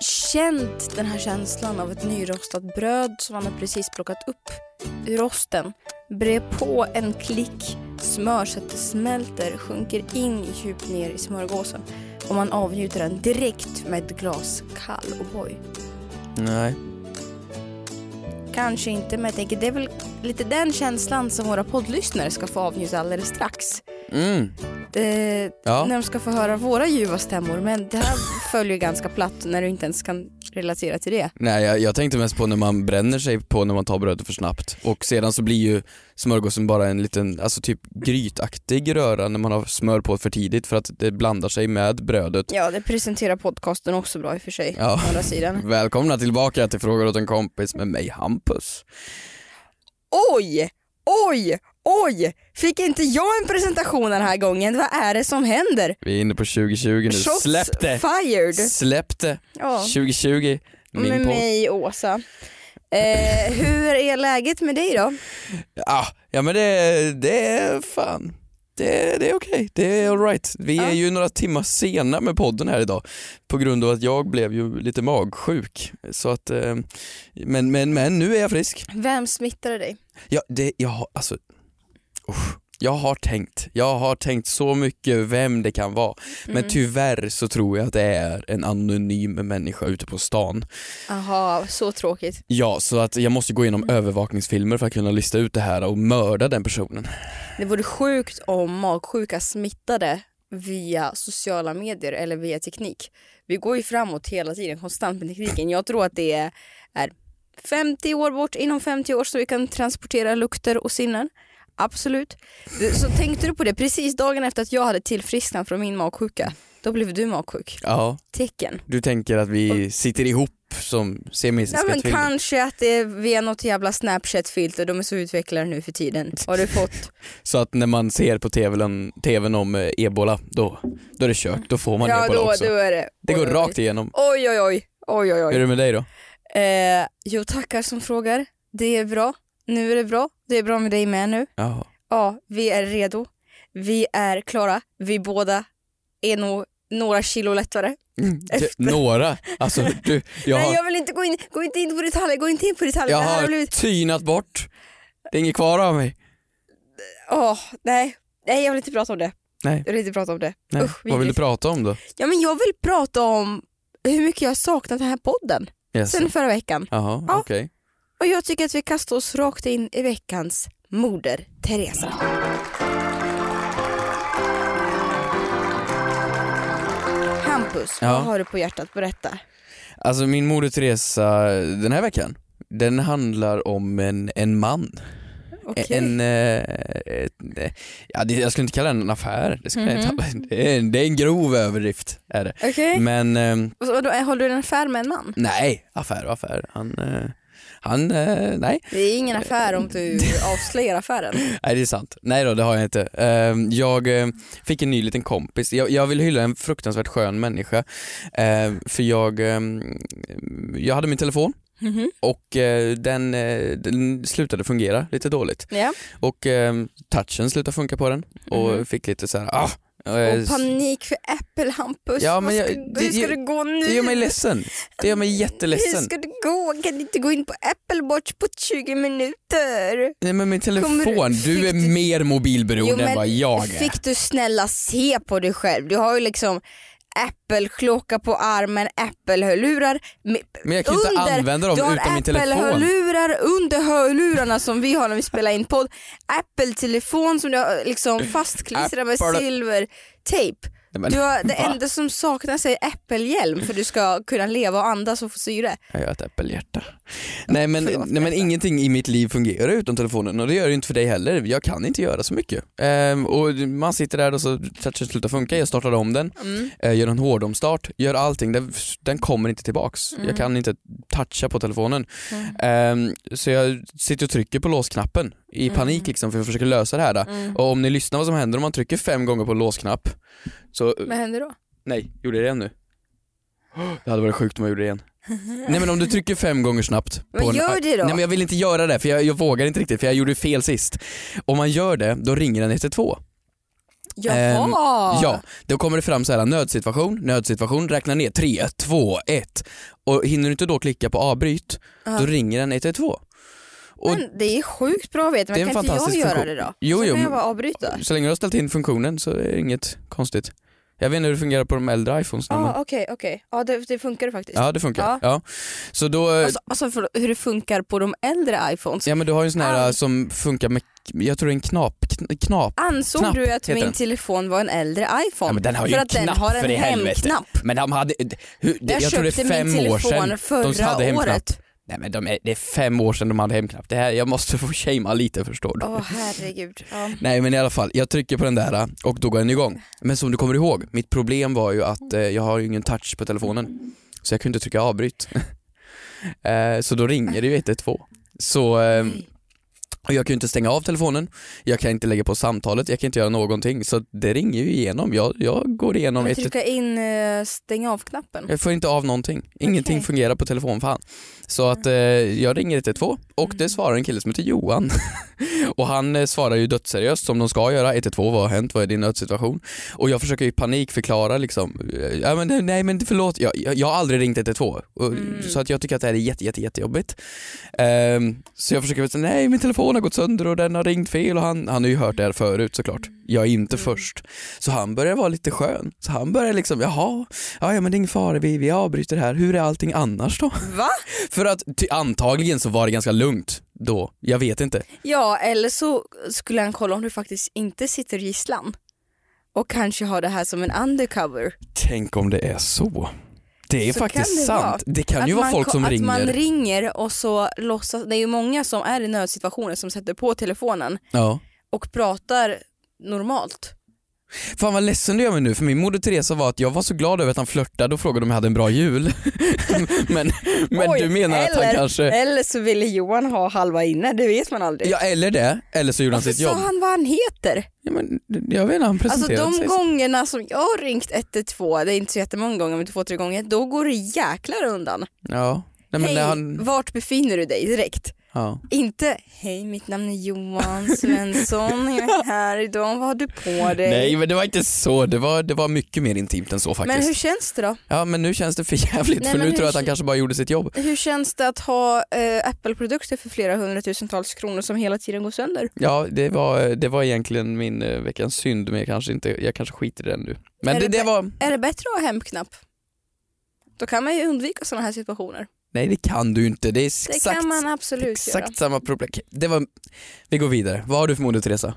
känt den här känslan av ett nyrostat bröd som man har precis plockat upp ur rosten? Bre på en klick smör så att det smälter, sjunker in djupt ner i smörgåsen och man avnjuter den direkt med ett glas kall O'boy. Nej. Kanske inte, men jag tänker det är väl lite den känslan som våra poddlyssnare ska få avnjuta alldeles strax. Mm. Eh, Ja. När de ska få höra våra ljuva stämmor, men det här följer ganska platt när du inte ens kan relatera till det. Nej jag, jag tänkte mest på när man bränner sig på när man tar brödet för snabbt och sedan så blir ju smörgåsen bara en liten, alltså typ grytaktig röra när man har smör på för tidigt för att det blandar sig med brödet. Ja, det presenterar podcasten också bra i och för sig. Ja. Andra sidan. Välkomna tillbaka till Frågor åt en kompis med mig Hampus. Oj! Oj! Oj! Fick inte jag en presentation den här gången? Vad är det som händer? Vi är inne på 2020 nu, Shots släpp det! fired! Släpp det! Ja, 2020, min med podd. mig Åsa. Eh, hur är läget med dig då? Ah, ja men det, det är fan, det, det är okej, det är alright. Vi Ja. är ju några timmar sena med podden här idag på grund av att jag blev ju lite magsjuk. Så att, eh, men, men, men nu är jag frisk. Vem smittade dig? Ja, det, jag alltså, usch. jag har tänkt, jag har tänkt så mycket vem det kan vara. Men Mm. tyvärr så tror jag att det är en anonym människa ute på stan. Jaha, så tråkigt. Ja, så att jag måste gå igenom övervakningsfilmer för att kunna lista ut det här och mörda den personen. Det vore sjukt om magsjuka smittade via sociala medier eller via teknik. Vi går ju framåt hela tiden, konstant med tekniken. Jag tror att det är 50 år bort, inom 50 år så vi kan transportera lukter och sinnen. Absolut. Så tänkte du på det precis dagen efter att jag hade tillfrisknat från min magsjuka. Då blev du magsjuk. Ja, Tecken. du tänker att vi sitter ihop som Ja siamesiska men tvillingar? kanske att det är via något jävla snapchat-filter, de är så utvecklade nu för tiden. Har du fått? Så att när man ser på tvn, tvn om eh, ebola, då, då är det kört, då får man ja ebola då, också. då är det. Det Oj, går oj, rakt igenom. Oj oj oj. Oj oj Hur är oj. det med dig då? Eh, jo tackar som frågar. Det är bra. Nu är det bra. Det är bra med dig med nu. Jaha. Ja, vi är redo. Vi är klara. Vi båda är nog några kilo lättare. Mm, Efter. Några, alltså du, jag Nej har, jag vill inte gå in, gå inte in på detaljer, gå inte in på detaljer. jag har har blivit, tynat bort. Det är inget kvar av mig. åh nej. Nej jag vill inte prata om det. Nej. Jag vill inte prata om det. Nej. Usch, Vad vill du prata om då? Ja men jag vill prata om hur mycket jag har saknat den här podden Yes. sen förra veckan. Jaha, Ja. okej. Och jag tycker att vi kastar oss rakt in i veckans Moder Teresa. Hampus, Ja. vad har du på hjärtat? Berätta. Alltså min moder Teresa den här veckan, den handlar om en, en man. Okej. En, eh, eh, ja, det, jag skulle inte kalla den en affär, det, Mhm. inte, det, är, en- det är en grov överdrift. Är det. Okej. Men eh, Och då, håller du en affär med en man? nej, affär och affär. Han, eh, han eh, nej. Det är ingen affär om du avslöjar affären. nej, det är sant. Nej då, det har jag inte. Eh, jag eh, fick en ny liten kompis. Jag, jag vill hylla en fruktansvärt skön människa. Eh, för jag, jag hade min telefon Mhm. och eh, den, eh, den slutade fungera lite dåligt. Ja. Och eh, touchen slutade funka på den och Mhm. fick lite så här, ah, Och panik för Apple Hampus. Ja, men jag- ska, det- hur ska jag- det gå nu? det gör mig ledsen. Det gör mig Hur jätteledsen. ska det gå? Kan du inte gå in på Apple Watch på 20 minuter? Nej men min Kommer telefon, du- du är du- mer mobilberoende än vad jag är. fick du snälla se på dig själv? Du har ju liksom Apple-klocka på armen, Apple-hörlurar. Men jag kan ju inte under- använda dem du har utan min telefon. Apple-hörlurar under hörlurarna som vi har när vi spelar in podd. Apple-telefon som du har liksom fastklistrad med silvertejp. Men, Du har, det enda som saknas är äppelhjälm för du ska kunna leva och andas och få syre. Jag har ett äppelhjärta. Nej men, Förlåt, nej men ingenting i mitt liv fungerar utan telefonen och det gör det inte för dig heller. Jag kan inte göra så mycket. Ehm, och man sitter där och så touchen slutar funka, jag startar om den, Mm. eh, gör en hårdomstart, gör allting. Den, den kommer inte tillbaks. Mm. Jag kan inte toucha på telefonen. Ehm, så jag sitter och trycker på låsknappen i panik liksom för att försöka lösa det här. Mm. Och om ni lyssnar vad som händer om man trycker fem gånger på låsknapp så Vad händer då? Nej, gjorde jag det igen nu? Det hade varit sjukt om jag gjorde det igen. Nej men om du trycker fem gånger snabbt Men på en... gör det då. Nej men jag vill inte göra det för jag, jag vågar inte riktigt för jag gjorde fel sist. Om man gör det, då ringer den 112. Jaha! Ehm, Ja, då kommer det fram så här nödsituation, nödsituation, räkna ner 3, 2, 1 och hinner du inte då klicka på avbryt, Ja. då ringer den 112. Och Men det är sjukt bra att men en kan inte jag göra det då? Jo, så jo, kan jag bara avbryta. så länge du har ställt in funktionen så är det inget konstigt. Jag vet inte hur det fungerar på de äldre iPhones. Ja ah, okej, okej. Ja det, det funkar faktiskt. Ja det funkar. Ja. Ja. Så då, Alltså, alltså förlåt, hur det funkar på de äldre iPhones. Ja men du har ju en sån här Ah. som funkar med, jag tror det är en knap, kn- knap. Ansåg knapp du att min den. telefon var en äldre iPhone? Ja, men den har ju för en att den har en för i hemknapp. Men de hade, hur, Jag, jag, tror det är fem år sedan de förra hade hemknapp. året. Nej men de är, det är fem år sedan de hade hemknapp. Det här, jag måste få shamea lite förstår du. Åh herregud. Ja. Nej men i alla fall, jag trycker på den där och då går den igång. Men som du kommer ihåg, mitt problem var ju att eh, jag har ju ingen touch på telefonen. Så jag kunde inte trycka avbryt. eh, så då ringer det ju 112. Så eh, och jag kan ju inte stänga av telefonen, jag kan inte lägga på samtalet, jag kan inte göra någonting. Så det ringer ju igenom. Jag, jag går igenom Men ett, trycka in eh, stäng av-knappen. jag får inte av någonting. Ingenting Okej. fungerar på telefon fan. Så att eh, jag ringer 112 och det svarar en kille som heter Johan. och han eh, svarar ju dödsseriöst som de ska göra. 112 vad har hänt? Vad är din nödsituation? Och jag försöker i panik förklara liksom. eh, Ja, men, nej men förlåt, jag, jag, jag har aldrig ringt 112. Och, Så att jag tycker att det här är jätte, jätte, jättejobbigt. Ehm, så jag försöker säga nej min telefon har gått sönder och den har ringt fel och han, han har ju hört det här förut såklart. Jag är inte först. Så han börjar vara lite skön. Så han börjar liksom, jaha, ja, ja men det är ingen fara, vi, vi avbryter här. Hur är allting annars då? Va? För att ty, antagligen så var det ganska lugnt då. Jag vet inte. Ja, eller så skulle han kolla om du faktiskt inte sitter i gisslan. Och kanske ha det här som en undercover. Tänk om det är så. Det är Så faktiskt det sant. vara. Det kan ju Att vara man folk som att ringer. man ringer och så låtsas, det är ju många som är i nödsituationer som sätter på telefonen Ja. och pratar normalt. Fan vad ledsen du gör mig nu för min moder Teresa var att jag var så glad över att han flörtade och frågade om jag hade en bra jul. men men Oj, du menar att eller, han kanske... Eller så ville Johan ha halva inne, det vet man aldrig. Ja eller det, eller så gjorde han Varför sitt jobb. sa han vad han heter? Ja, men, jag vet inte, han Alltså presenterade de sig. gångerna som jag har ringt 112, det är inte så jättemånga gånger men två, tre gånger, då går det jäklar undan. Ja. Nej, Hej, han... vart befinner du dig direkt? Ja. Inte hej mitt namn är Johan Svensson, jag är här idag, vad har du på dig? Nej men det var inte så, det var, det var mycket mer intimt än så faktiskt. men hur känns det då? Ja men nu känns det för jävligt Nej, för nu tror jag att han kanske bara gjorde sitt jobb. Hur känns det att ha eh, Apple-produkter för flera hundratusentals kronor som hela tiden går sönder? Ja det var, det var egentligen min eh, veckans synd men jag kanske, inte, jag kanske skiter i den nu. Men Är det, det det var, Är det bättre att ha hemknapp? Då kan man ju undvika sådana här situationer. Nej det kan du inte, det är Det exakt, kan man absolut exakt göra. samma problem. Det var, vi går vidare, vad har du för moder Teresa?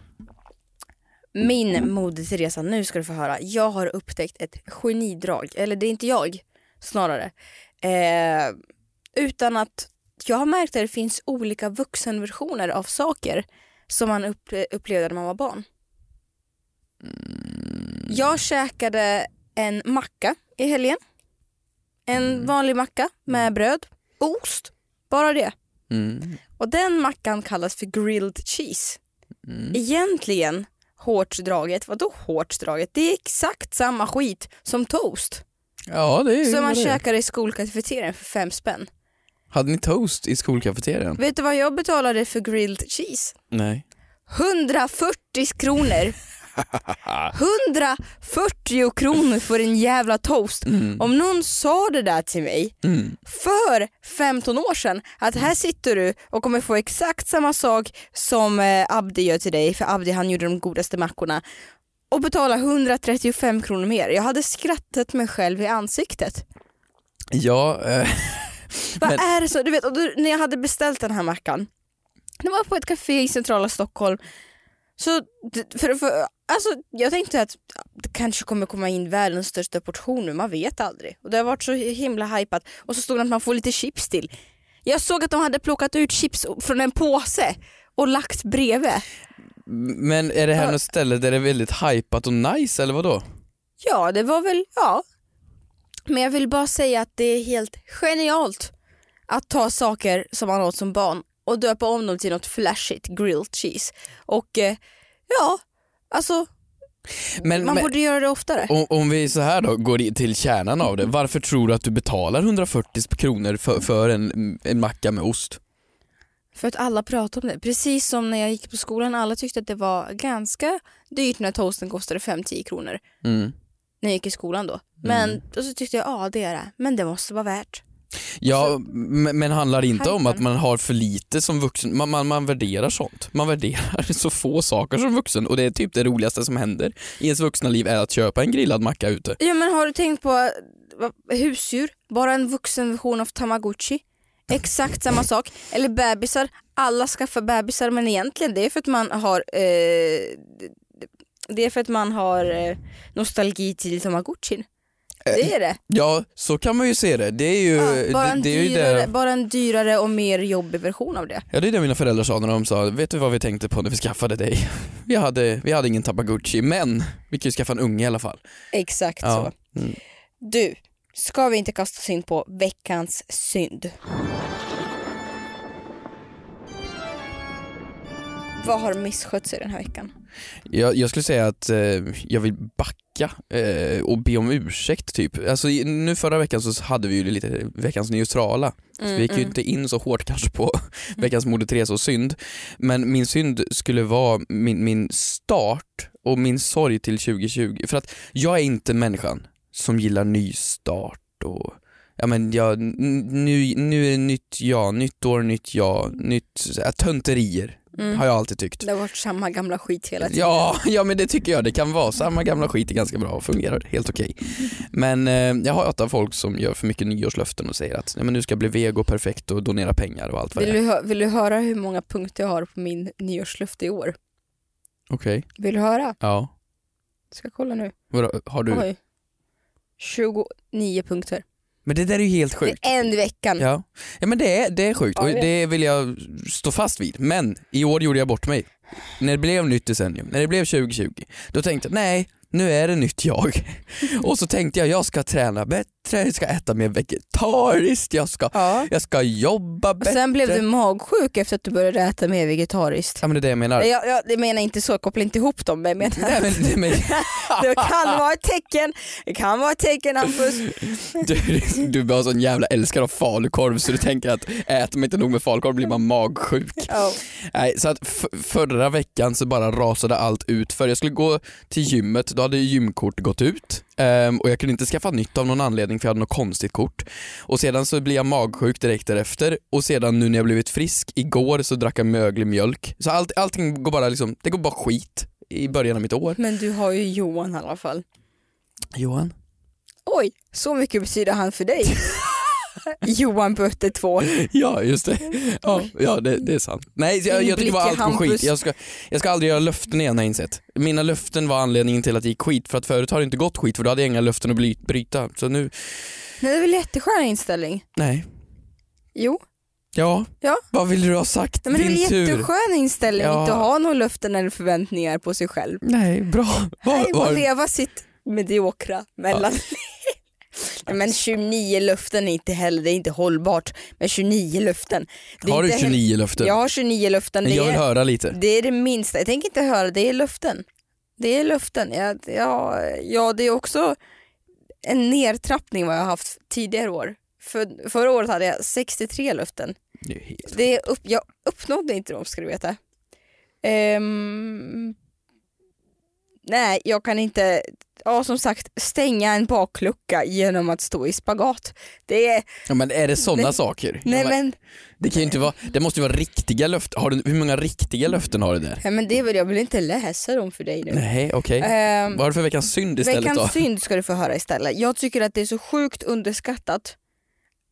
Min moder Teresa, nu ska du få höra. Jag har upptäckt ett genidrag, eller det är inte jag, snarare. Eh, utan att jag har märkt att det finns olika vuxenversioner av saker som man upp, upplevde när man var barn. Jag käkade en macka i helgen. En vanlig macka med bröd, ost, bara det. Mm. Och den mackan kallas för grilled cheese. Mm. Egentligen hårt draget, vadå hårt draget? Det är exakt samma skit som toast. Ja det är Som man det käkar i skolkafeterian för fem spänn. Hade ni toast i skolkafeterian? Vet du vad jag betalade för grilled cheese? Nej. 140 kronor! 140 kronor för en jävla toast. Om någon sa det där till mig Mm. för 15 år sedan att här sitter du och kommer få exakt samma sak som eh, Abdi gör till dig, för Abdi han gjorde de godaste mackorna och betala 135 kronor mer. Jag hade skrattat mig själv i ansiktet. Ja, eh, Vad Men- är det så? Du vet, då, när jag hade beställt den här mackan, det var på ett café i centrala Stockholm. Så för, för, alltså, jag tänkte att det kanske kommer komma in världens största portion nu, man vet aldrig. Och det har varit så himla hypat. Och så stod det att man får lite chips till. Jag såg att de hade plockat ut chips från en påse och lagt bredvid. Men är det här något ställe där det är väldigt hypat och nice eller vadå? Ja, det var väl, ja. Men jag vill bara säga att det är helt genialt att ta saker som man åt som barn och döpa om dem till något flashigt, grilled cheese. Och eh, ja, alltså Men, man men borde göra det oftare. om, om vi så här då går till kärnan av det, varför tror du att du betalar 140 kronor för, för en, en macka med ost? För att alla pratar om det. Precis som när jag gick på skolan, alla tyckte att det var ganska dyrt när toasten kostade 5-10 kronor. Mm. När jag gick i skolan då. Men då så tyckte jag, ja det är det. Men det måste vara värt. Ja, men, handlar det inte om att man har för lite som vuxen? Man, man, man värderar sånt. Man värderar så få saker som vuxen och det är typ det roligaste som händer i ens vuxna liv är att köpa en grillad macka ute. Ja men har du tänkt på husdjur? Bara en vuxen version av tamagotchi. Exakt samma sak. Eller bebisar. Alla skaffar bebisar men egentligen det är för att man har eh, det är för att man har eh, nostalgi till tamagotchin. Det är det. Ja, så kan man ju se det. Det är ju, Ja, bara, det, en det ju dyrare, det. bara en dyrare och mer jobbig version av det. Ja det är det mina föräldrar sa när de sa, vet du vad vi tänkte på när vi skaffade dig? Vi hade, vi hade ingen Tamagotchi men vi kan ju skaffa en unge i alla fall. Exakt Ja. så. Mm. Du, ska vi inte kasta oss in på veckans synd? Vad har misskött sig den här veckan? Jag, jag skulle säga att eh, jag vill backa eh, och be om ursäkt typ. Alltså, nu förra veckan så hade vi ju lite veckans neutrala. så vi gick ju inte in så hårt kanske på veckans Moder Teresa och synd. Men min synd skulle vara min, min start och min sorg till 2020. För att jag är inte människan som gillar nystart och Ja men jag, n- nu, nu är det nytt jag, nytt år, nytt jag, nytt, äh, tönterier har jag alltid tyckt. Det har varit samma gamla skit hela tiden. Ja, ja men det tycker jag det kan vara. Samma gamla skit är ganska bra och fungerar helt okej. Men eh, jag har hatat folk som gör för mycket nyårslöften och säger att Nej, men nu ska jag bli vego perfekt och donera pengar och allt vad Vill det är. du, vill du höra hur många punkter jag har på min nyårslöfte i år? Okej, Vill du höra? ja. Ska jag kolla nu? Vadå, har du? Oj. 29 punkter. Men det där är ju helt Det sjukt. är en i veckan. Ja. ja men det är, det är sjukt och det vill jag stå fast vid. Men i år gjorde jag bort mig. När det blev nytt decennium, när det blev 2020, då tänkte jag nej, nu är det nytt jag. Och så tänkte jag jag ska träna bättre, jag ska äta mer vegetariskt, jag ska, Ja. jag ska jobba Och bättre. sen blev du magsjuk efter att du började äta mer vegetariskt. Ja men det är det jag menar. Jag, jag, jag menar inte så, koppla inte ihop dem men jag menar Nej, men, det, men, det kan vara ett tecken, det kan vara ett tecken Hampus. du, du bara sån jävla älskare av falukorv så du tänker att äter man inte nog med falukorv blir man magsjuk. Ja. Nej, så att förra veckan så bara rasade allt ut för jag skulle gå till gymmet, då hade gymkort gått ut ehm, och jag kunde inte skaffa nytt av någon anledning för jag hade något konstigt kort. Och sedan så blir jag magsjuk direkt därefter och sedan nu när jag blivit frisk, igår så drack jag möglig mjölk. Så allt, allting går bara liksom, det går bara skit i början av mitt år. Men du har ju Johan i alla fall. Johan? Oj, så mycket betyder han för dig. Johan Bötte 2. Ja just det. Ja, ja det, det är sant. Nej jag, jag tycker bara allt går skit. Jag ska, jag ska aldrig göra löften igen har jag insett. Mina löften var anledningen till att det gick skit för att förut har det inte gått skit för då hade jag inga löften att bryta. Så nu, Nej, det är väl jätteskön inställning? nej. Jo, Ja, Ja. vad vill du ha sagt? Nej, men det är Din tur. jätteskön inställning Ja. inte att ha några löften eller förväntningar på sig själv. Nej, bra. Var, Nej, och var, leva sitt mediokra mellanliv. Men 29 löften är inte heller, det är inte hållbart med 29 löften. Har du inte 29 löften? Jag har 29 löften. Men Det jag vill är, höra lite. det är det minsta. Jag tänker inte höra, det är löften. Det är löften. Ja, ja, ja det är också en nedtrappning vad jag har haft tidigare år. För, förra året hade jag 63 löften. Det är helt- Det är upp, jag uppnådde inte dem ska du veta. Ehm, nej, jag kan inte, ja som sagt, stänga en baklucka genom att stå i spagat. Det är, Ja, men är det sådana saker? nej Ja, men men, det kan inte vara, det måste ju vara riktiga löften. Har du, hur många riktiga löften har du där? ja, men det vill jag vill inte läsa dem för dig nu. Nej, okej. Ehm, Vad har du för veckans synd istället Veckans då? synd ska du få höra istället. Jag tycker att det är så sjukt underskattat.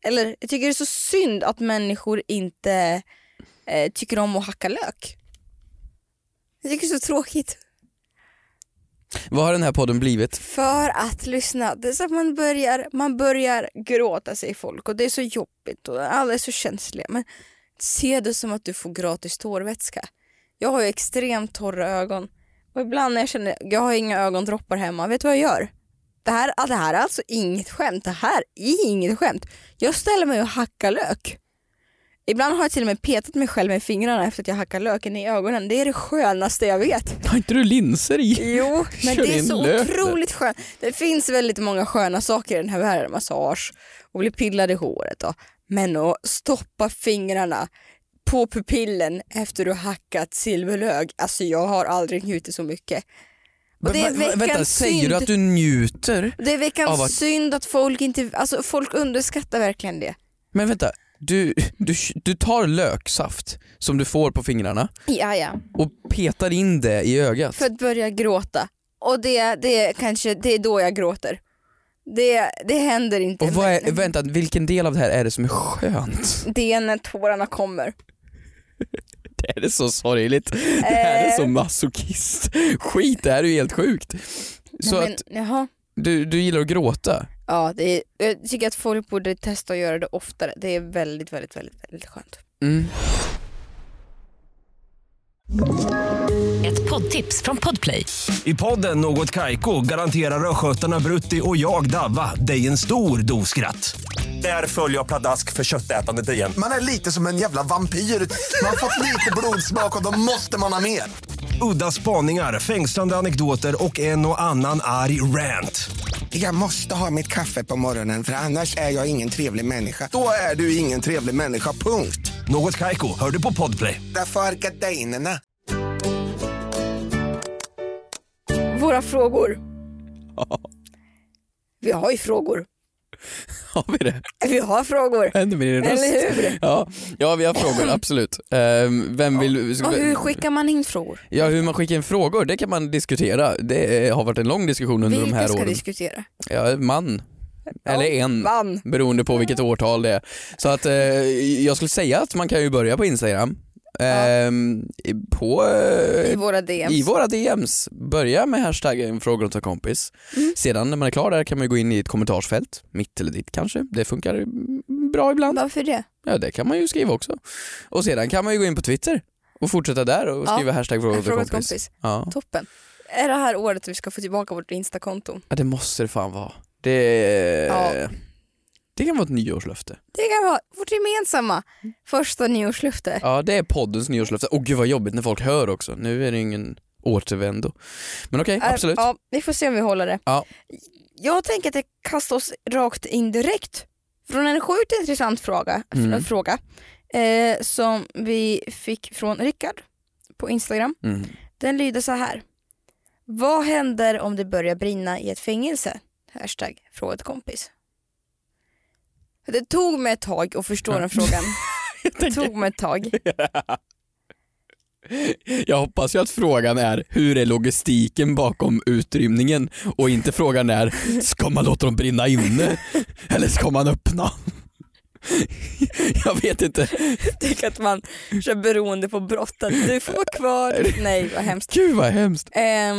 Eller jag tycker det är så synd att människor inte eh, tycker om att hacka lök. Jag tycker det är så tråkigt. Vad har den här podden blivit? För att lyssna, det är så att man börjar, man börjar gråta säger folk och det är så jobbigt och alla är så känsliga men se det som att du får gratis tårvätska. Jag har ju extremt torra ögon och ibland när jag känner, jag har inga ögondroppar hemma, vet du vad jag gör? Det här, det här är alltså inget skämt, det här är inget skämt. Jag ställer mig och hackar lök. Ibland har jag till och med petat mig själv med fingrarna efter att jag hackar löken i ögonen. Det är det skönaste jag vet. Har inte du linser i? Jo, men Kör det är så löken. otroligt skönt. Det finns väldigt många sköna saker i den här världen. Massage och bli pillad i håret. Då. Men att stoppa fingrarna på pupillen efter du hackat silverlög. Alltså jag har aldrig njutit så mycket. Och det är va- Vänta, veckans säger synd. du att du njuter? Det är veckans att- synd att folk inte, alltså folk underskattar verkligen det. Men vänta, du, du, du tar löksaft som du får på fingrarna Ja, ja. och petar in det i ögat. För att börja gråta. Och det, det är kanske, det är då jag gråter. Det, det händer inte. Och vad är, men vänta, vilken del av det här är det som är skönt? Det är när tårarna kommer. Det här är så sorgligt. Det här är så Eh. masochist. Skit, det här är ju helt sjukt. Så Nej, men, att jaha. du, du gillar att gråta? Ja, det är, jag tycker att folk borde testa att göra det oftare. Det är väldigt, väldigt, väldigt, väldigt skönt. Mm. Ett poddtips från Podplay. I podden Något Kaiko garanterar östgötarna Brutti och jag, Davva, dig en stor dos skratt. Där följer jag pladask för köttätandet igen. Man är lite som en jävla vampyr. Man har fått lite blodsmak och då måste man ha mer. Udda spaningar, fängslande anekdoter och en och annan arg rant. Jag måste ha mitt kaffe på morgonen för annars är jag ingen trevlig människa. Då är du ingen trevlig människa, punkt. Något Kaiko, hör du på Podplay. Därför är gardinerna. Våra frågor. Vi har ju frågor. Har vi det? Vi har frågor. Med din röst? Eller hur? Ja, ja vi har frågor, absolut. Ehm, vem vill... Och hur skickar man in frågor? Ja, hur man skickar in frågor, det kan man diskutera. Det har varit en lång diskussion under de Vilka här ska åren. diskutera? Ja, man. Eller en. Vann. Beroende på vilket årtal det är. Så att eh, jag skulle säga att man kan ju börja på Instagram. Ehm, i- på, eh, I våra DMs. i våra DMs. Börja med hashtaggen frågor åt en kompis. Mm. Sedan när man är klar där kan man gå in i ett kommentarsfält, mitt eller ditt kanske. Det funkar mm, bra ibland. Varför det? Ja det kan man ju skriva också. Och sedan kan man ju gå in på Twitter och fortsätta där och Ja, skriva hashtag frågor åt en kompis. kompis. Ja. Toppen. Är det här året vi ska få tillbaka vårt instakonto? ja det måste det fan vara. Det, Ja. Det kan vara ett nyårslöfte. Det kan vara vårt gemensamma första nyårslöfte. Ja det är poddens nyårslöfte. Och gud vad jobbigt när folk hör också. Nu är det ingen återvändo. Men okej, Äh, absolut. Ja, vi får se om vi håller det. Ja. Jag tänker att jag kastar oss rakt in direkt från en sjukt intressant fråga, Mm. fråga eh, som vi fick från Rickard på Instagram. Mm. Den lyder så här. Vad händer om det börjar brinna i ett fängelse? Hashtag fråga ett kompis. Det tog mig ett tag att förstå den frågan. Det tog mig ett tag. Jag hoppas ju att frågan är hur är logistiken bakom utrymningen och inte frågan är ska man låta dem brinna inne eller ska man öppna? Jag vet inte. Tänk att man kör beroende på brotten. Du får vara kvar. Nej vad hemskt. Gud vad hemskt. Ehm,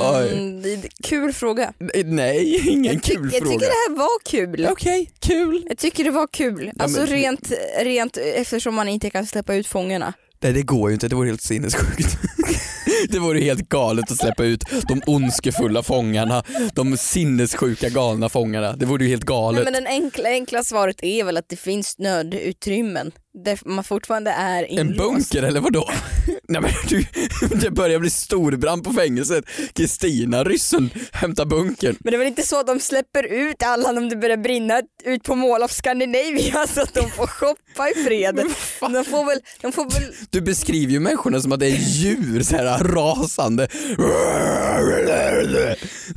kul fråga. Nej, ingen Jag, kul jag fråga. tycker det här var kul. Okej, kul. Jag tycker det var kul. Alltså men- rent, rent eftersom man inte kan släppa ut fångarna. Nej det går ju inte, det vore helt sinnessjukt. Det vore helt galet att släppa ut de ondskefulla fångarna, de sinnessjuka galna fångarna. Det vore ju helt Nej, galet. men den enkla, enkla svaret är väl att det finns nödutrymmen där man fortfarande är En inlåst. bunker eller vadå? Nej men du, det börjar bli storbrand på fängelset. Kristina, ryssen, hämta bunkern. Men det är väl inte så att de släpper ut alla om det börjar brinna ut på Mall of Scandinavia så att de får shoppa i fred. De får väl, de får väl Du beskriver ju människorna som att det är djur, så här rasande.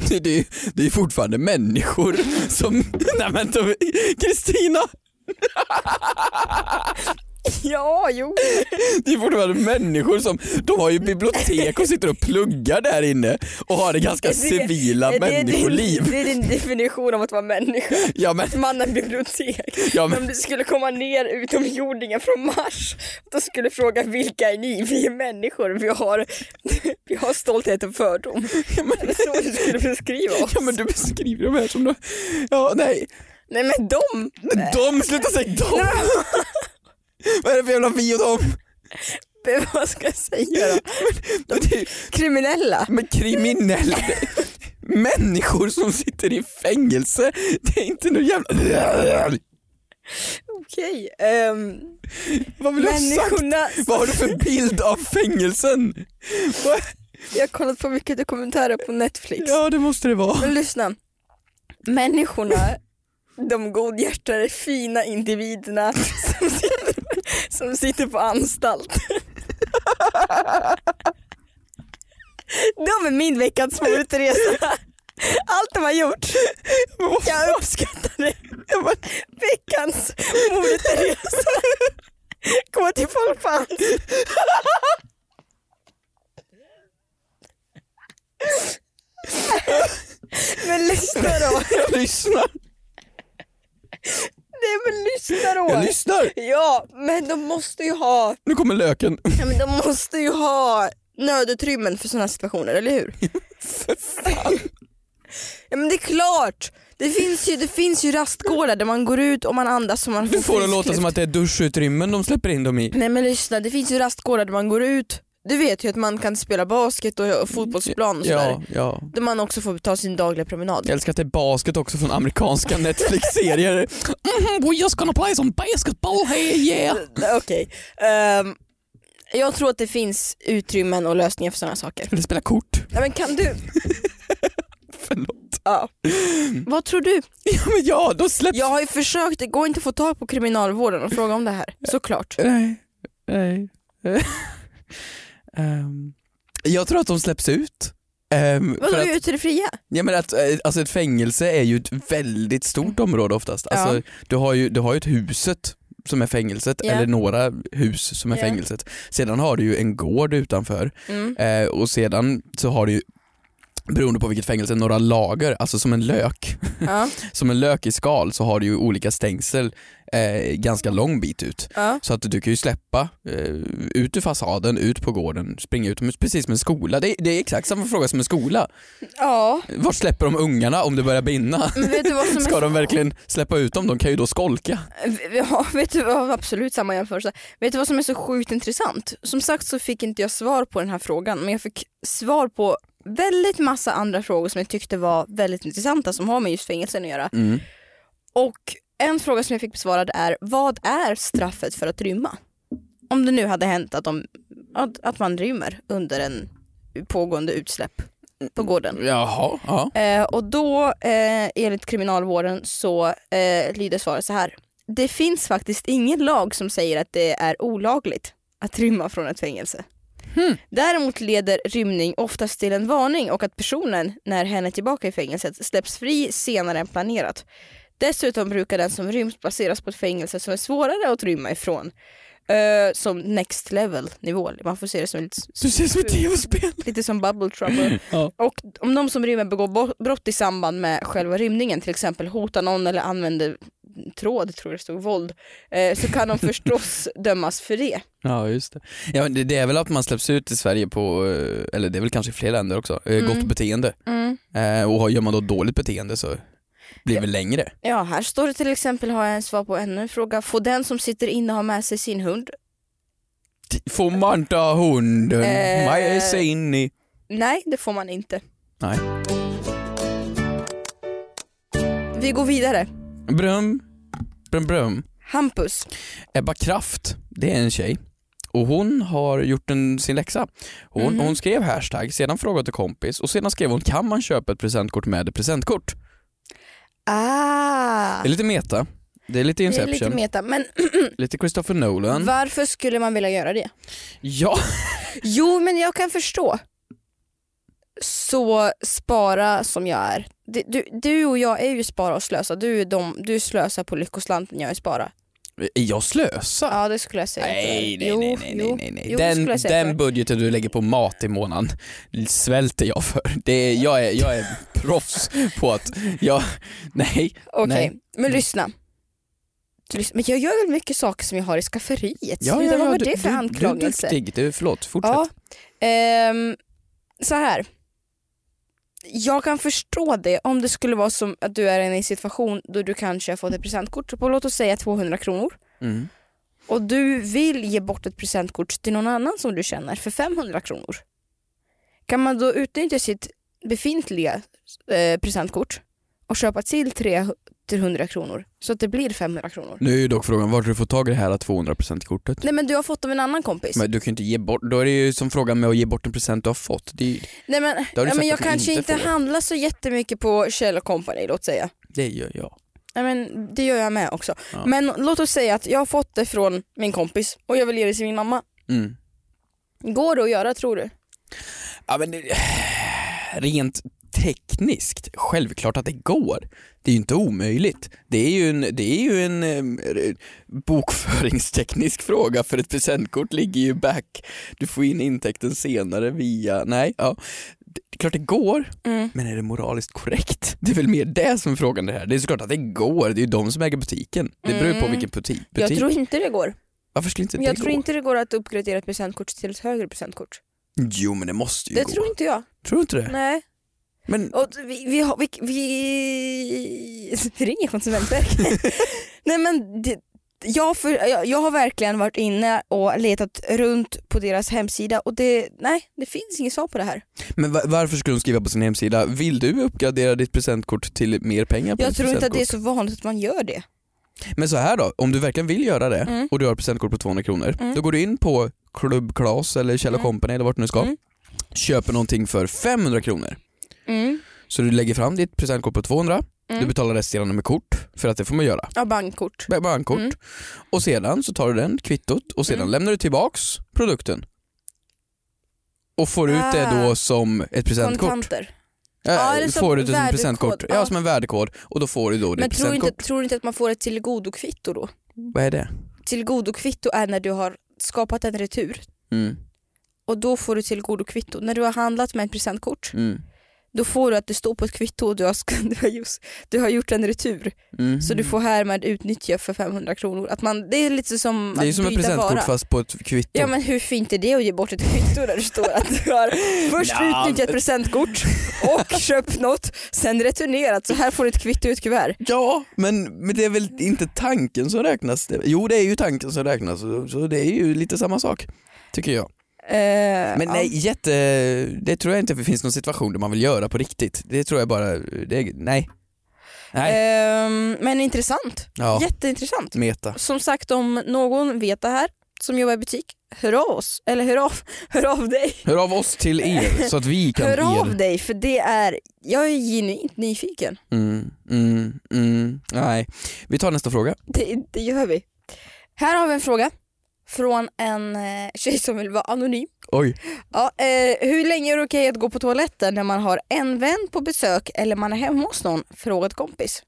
Det, det, det är fortfarande människor som... Nej men Kristina! Ja, jo. Det är fortfarande människor som, de har ju bibliotek och sitter och pluggar där inne och har det ganska Det- civila det är människoliv. Det är din definition av att vara människa. Ja men, Mannen bibliotek. Ja, men... men- Om det skulle komma ner utomjordingar från Mars, då skulle fråga vilka är ni? Vi är människor, vi har, vi har stolthet och fördom. Är det så du skulle beskriva oss? ja men du beskriver de här som ja nej, Nej men de! de, sluta säga de! Vad är det för jävla vi och dem? Men Vad ska jag säga då? Men det Kriminella? Men kriminella, människor som sitter i fängelse, det är inte någon jävla... Okej. ehm, Vad vill du ha sagt? människorna... Vad har du för bild av fängelsen? Vad- Jag har kollat på mycket dokumentärer på Netflix. Ja det måste det vara. Men lyssna. Människorna, de godhjärtade fina individerna som sitter, som sitter på anstalt. De är min veckans favoриtresa. Allt de har gjort. Jag uppskattar det. Veckans mordresa. Gå till folk på anstalt. Men lyssna då. Jag lyssnar, Nej men lyssna då. jag lyssnar. Ja, men de måste ju ha, Nu kommer löken. ja, men de måste ju ha nödutrymmen för sådana situationer, eller hur? Ja men det är klart! Det finns ju, det finns ju rastgårdar där man går ut och man andas och man Du får det låta som att det är duschutrymmen de släpper in dem i. Nej men lyssna, det finns ju rastgårdar där man går ut, du vet ju att man kan spela basket och, fotbollsplan och sådär. Ja, ja. Där man också får ta sin dagliga promenad. Jag älskar att det är basket också från amerikanska Netflix-serier. Mhm, we're just gonna play some basketball here yeah. Okej. Ehm, jag tror att det finns utrymmen och lösningar för sådana saker. Eller spela kort. Nej men kan du? Förlåt. Ja. Vad tror du? Ja men ja, då släpps... Jag har ju försökt, det går inte att få tag på kriminalvården och fråga om det här. Såklart. Nej, nej. Ehm, jag tror att de släpps ut. Um, Vadå att, ut till det fria? ja, men att, eh, alltså ett fängelse är ju ett väldigt stort område oftast. Alltså, Ja. du, har ju, du har ju ett huset som är fängelset, Ja. eller några hus som är Ja. fängelset. Sedan har du ju en gård utanför Mm. eh, och sedan så har du ju beroende på vilket fängelse, några lager, alltså som en lök. Ja. Som en lök i skal så har du ju olika stängsel eh, ganska lång bit ut. Ja. Så att du kan ju släppa eh, ut ur fasaden, ut på gården, springa ut, precis som en skola. Det, är- det är exakt samma fråga som en skola. ja. Var släpper de ungarna om det börjar brinna? Men vet du vad som är Ska de verkligen släppa ut dem? De kan ju då skolka. Ja, vet du vad, absolut samma jämförelse. Vet du vad som är så sjukt intressant? Som sagt så fick inte jag svar på den här frågan men jag fick svar på väldigt massa andra frågor som jag tyckte var väldigt intressanta som har med just fängelsen att göra. Mm. Och en fråga som jag fick besvarad är, vad är straffet för att rymma? Om det nu hade hänt att, de, att, att man rymmer under en pågående utsläpp på gården. Jaha, ja. Eh, och då eh, enligt kriminalvården så eh, lyder svaret så här. Det finns faktiskt ingen lag som säger att det är olagligt att rymma från ett fängelse. Däremot leder rymning oftast till en varning och att personen, när hen är tillbaka i fängelset, släpps fri senare än planerat. Dessutom brukar den som rymt placeras på ett fängelse som är svårare att rymma ifrån. Eh, som next level nivå. Man får se det som lite, Du ser som ett tv-spel. lite som bubble trouble. Ja. Och om de som rymmer begår brott i samband med själva rymningen, till exempel hotar någon eller använder tråd, tror jag det stod, våld, eh, så kan de förstås dömas för det. Ja just det. Ja, det. Det är väl att man släpps ut i Sverige på, eh, eller det är väl kanske i fler länder också, eh, gott beteende. Eh, och gör man då dåligt beteende så blir det väl längre. Ja, här står det till exempel, har jag en svar på ännu en fråga. Får den som sitter inne ha med sig sin hund? Får man ta hunden Eh. med sig in i... Nej, det får man inte. Nej. Vi går vidare. Brum, brum, brum. Hampus. Ebba Kraft, det är en tjej och hon har gjort en, sin läxa. Hon, Mhm. hon skrev hashtag, sedan frågade till kompis och sedan skrev hon kan man köpa ett presentkort med ett presentkort? Ah, Det är lite meta, det är lite det är Inception, lite lite, meta. Men Christopher Nolan. varför skulle man vilja göra det? Ja, Jo, men jag kan förstå. Så spara som jag är. Du, du, och jag är ju spara och slösa. Du är, de, du är slösa på lyckoslanten, jag är spara. Är jag slösa? Ja det skulle jag säga. Nej, nej, Jo, nej, nej, jo, nej, nej. jo, Den, den budgeten du lägger på mat i månaden svälter jag för. Det är, jag, är, jag är proffs på att, jag, nej, Okej, nej. men lyssna. Men jag gör väl mycket saker som jag har i skafferiet. Ja, Sluta, ja, vad ja, var du, det för du, anklagelse? Du är duktig, du, förlåt, fortsätt. Ja, ehm, så här. Jag kan förstå det om det skulle vara som att du är i en situation då du kanske har fått ett presentkort på låt oss säga 200 kronor Mm. och du vill ge bort ett presentkort till någon annan som du känner för 500 kronor. Kan man då utnyttja sitt befintliga eh, presentkort och köpa till 300 kronor så att det blir 500 kronor? Nu är ju dock frågan, var har du fått tag i det här 200% kortet? Nej men du har fått av en annan kompis. Men du kan ju inte ge bort, då är det ju som frågan med att ge bort en present du har fått. Det, är, ju- Nej men, ja, men jag kanske inte inte handlar så jättemycket på Kjell Company låt säga. det gör jag. Nej, men det gör jag med också. Ja. Men låt oss säga att jag har fått det från min kompis och jag vill ge det till min mamma. Mm. Går det att göra tror du? Ja men det, rent tekniskt, självklart att det går. Det är ju inte omöjligt. Det är ju en, det är ju en eh, bokföringsteknisk fråga för ett presentkort ligger ju back. Du får in intäkten senare via, nej, ja. Det är klart det går, Mm. men är det moraliskt korrekt? Det är väl mer det som är frågan det här. Det är såklart att det går, det är ju de som äger butiken. Det beror ju på Mm. vilken butik. Jag butik. tror inte det går. Varför skulle inte det Jag gå? tror inte det går att uppgradera ett presentkort till ett högre presentkort. Jo men det måste ju Det gå. tror inte jag. Tror du inte det? Nej. Men Och vi, vi, har, vi, vi, vi ringer Konsumentverket. Nej men det, jag, för, jag, jag har verkligen varit inne och letat runt på deras hemsida och det, nej det finns inget svar på det här. Men va- varför skulle de skriva på sin hemsida, vill du uppgradera ditt presentkort till mer pengar Jag tror inte att det är så vanligt att man gör det. Men så här då, om du verkligen vill göra det Mm. och du har ett presentkort på 200 kronor, Mm. då går du in på Club Clas eller Kjell Mm. Company eller vart du nu ska, Mm. Köper någonting för 500 kronor. Mm. Så du lägger fram ditt presentkort på 200, Mm. du betalar resterande med kort, för att det får man göra. Ja, bankkort. Bankkort. Mm. Och sedan så tar du den kvittot och sedan Mm. lämnar du tillbaks produkten. Och får ut det Ah. då som ett presentkort. Kontanter. Äh, Ja, eller får du det som presentkort. Ja, Ja. som en värdekod. Och då får du då Men tror du, inte, tror du inte att man får ett tillgodokvitto då? Vad är det? Tillgodokvitto är när du har skapat en retur Mm. Och då får du tillgodokvitto. När du har handlat med ett presentkort Mm. då får du att det står på ett kvitto och du har, du har, just, du har gjort en retur. Mm. Så du får härmed utnyttja för 500 kronor. Att man, det är lite som det är att som ett presentkort vara. fast på ett kvitto. Ja men hur fint är det att ge bort ett kvitto där det står att du har först utnyttjat presentkort och köpt något, sen returnerat. Så här får du ett kvitto i ett kuvert. Ja, men, men det är väl inte tanken som räknas? Det- Jo, det är ju tanken som räknas, så, så det är ju lite samma sak, tycker jag. Eh, Men ja. nej, jätte, det tror jag inte det finns någon situation där man vill göra på riktigt. Det tror jag bara, det, är- nej. Nej, Ehm, men intressant. ja, Jätteintressant. meta. Som sagt om någon vet det här som jobbar i butik, hör av oss. Eller hör av, hör av dig. Hör av oss till er så att vi kan Hör av er... dig för det är, jag är genuint nyfiken. Mm, mm, mm, nej. Vi tar nästa fråga. Det, det gör vi. Här har vi en fråga från en eh, tjej som vill vara anonym. Oj. Ja, eh, hur länge är det okej att gå på toaletten när man har en vän på besök eller man är hemma hos någon? Frågat kompis.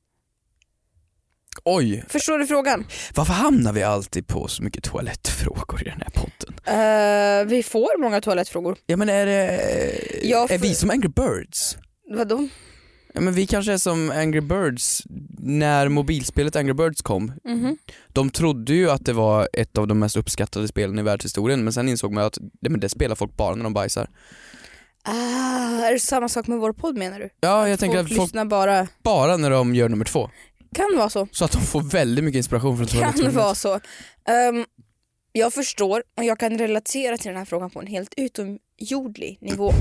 Oj, Förstår du frågan? varför hamnar vi alltid på så mycket toalettfrågor i den här podden? Eh, vi får många toalettfrågor. Ja men är det, är för- vi som Angry Birds? Vadå? Ja, men vi kanske är som Angry Birds när mobilspelet Angry Birds kom. Mhm. De trodde ju att det var ett av de mest uppskattade spelen i världshistorien men sen insåg man att det, men det spelar folk bara när de bajsar. Ah, är det samma sak med vår podd menar du? Ja jag tänker folk att folk lyssnar bara, bara när de gör nummer två. kan vara så. Så att de får väldigt mycket inspiration från Kan vara så. Ehm, jag förstår och jag kan relatera till den här frågan på en helt utomjordlig nivå.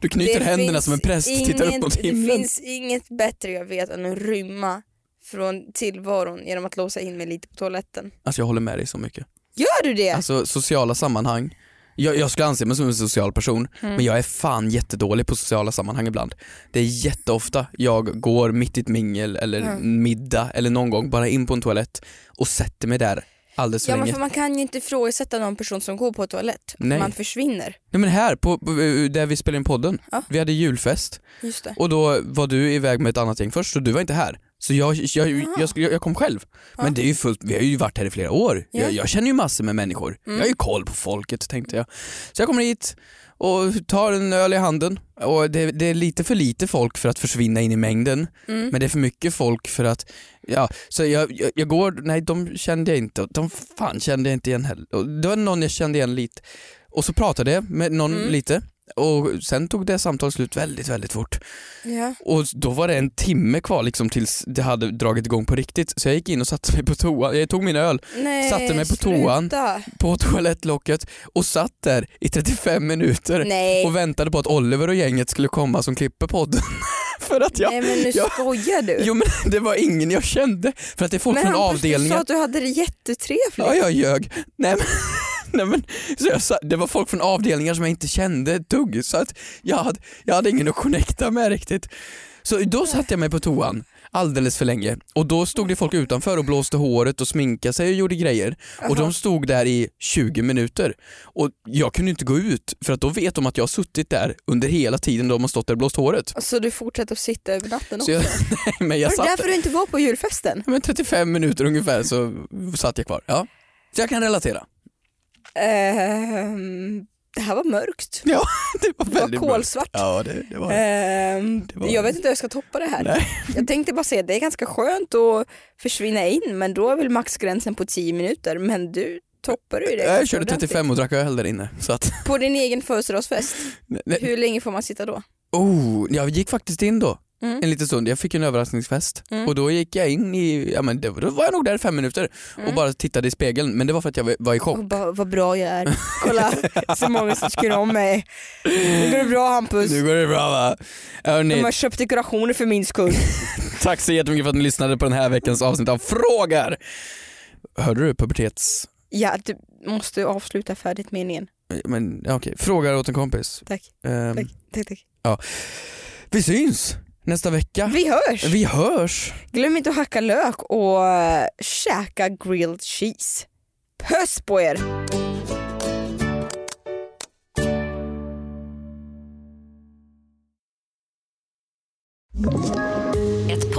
Du knyter Det händerna som en präst, tittar upp inget- mot Det himlen. finns inget bättre jag vet än att rymma från tillvaron genom att låsa in mig lite på toaletten. Alltså jag håller med dig så mycket. Gör du det? Alltså sociala sammanhang, jag, jag skulle anse mig som en social person Mm. men jag är fan jättedålig på sociala sammanhang ibland. Det är jätteofta jag går mitt i ett mingel eller Mm. middag eller någon gång bara in på en toalett och sätter mig där alldeles för ja, men länge. för man kan ju inte ifrågasätta någon person som går på toalett. Nej. Man försvinner. Nej men här, på, på, där vi spelar in podden, Ja. vi hade julfest Just det. och då var du iväg med ett annat gäng först och du var inte här. Så jag, jag, jag, jag kom själv. Men det är ju fullt, vi har ju varit här i flera år. Ja. Jag, jag känner ju massor med människor. Jag har ju koll på folket tänkte jag. Så jag kommer hit och tar en öl i handen och det, det är lite för lite folk för att försvinna in i mängden. Mm. Men det är för mycket folk för att, ja, så jag, jag, jag går, nej de kände jag inte, de fan kände jag inte igen heller. Det var någon jag kände igen lite. Och så pratade jag med någon Mm. lite och sen tog det samtalet slut väldigt, väldigt fort. Ja. Och då var det en timme kvar liksom tills det hade dragit igång på riktigt. Så jag gick in och satte mig på toan, jag tog min öl Nej, Satte mig på toan. sluta. på toalettlocket och satt där i 35 minuter Nej. och väntade på att Oliver och gänget skulle komma som klipper podden. För att jag, Nej men nu jag, skojar du. Jo men det var ingen jag kände för att det är folk men från Hampus, du sa avdelningen. att du hade det jättetrevligt. Ja jag ljög. Nej men, nej, men så jag det var folk från avdelningar som jag inte kände ett dugg så att jag hade, jag hade ingen att connecta med riktigt. Så då satte jag mig på toan alldeles för länge och då stod det folk utanför och blåste håret och sminkade sig och gjorde grejer och de stod där i 20 minuter och jag kunde inte gå ut för att då vet de att jag har suttit där under hela tiden de har stått där och blåst håret. Så du fortsätter att sitta över natten också? Så jag, nej, men jag var det därför du inte var på julfesten? men 35 minuter ungefär så satt jag kvar. Ja. Så jag kan relatera. Ehm, det här var mörkt. Ja, det var Det var väldigt kolsvart. Ja, det, det var det. Ehm, var- Jag vet inte hur jag ska toppa det här. Nej. Jag tänkte bara säga att det är ganska skönt att försvinna in men då är väl maxgränsen på 10 minuter men du toppar ju det. Jag körde ordentligt. 35 och drack öl där inne. Så att, På din egen födelsedagsfest, hur länge får man sitta då? oh, jag gick faktiskt in då. Mm. En liten stund, jag fick en överraskningsfest Mm. och då gick jag in i, ja men det, då var jag nog där i fem minuter och bara tittade i spegeln men det var för att jag var- i chock. Bara, vad bra jag är. Kolla så många som tycker om mig. Nu går det bra Hampus. Nu går det bra va? Hörrni, De har köpt dekorationer för min skull. tack så jättemycket för att ni lyssnade på den här veckans avsnitt av Frågar. Hörde du pubertets... Ja, du måste avsluta färdigt meningen. Men ja, okej, frågar åt en kompis. Tack. Ehm, Tack, tack, tack. vi syns nästa vecka. Vi hörs! Vi hörs! Glöm inte att hacka lök och äh, käka grilled cheese. Puss på er! Ett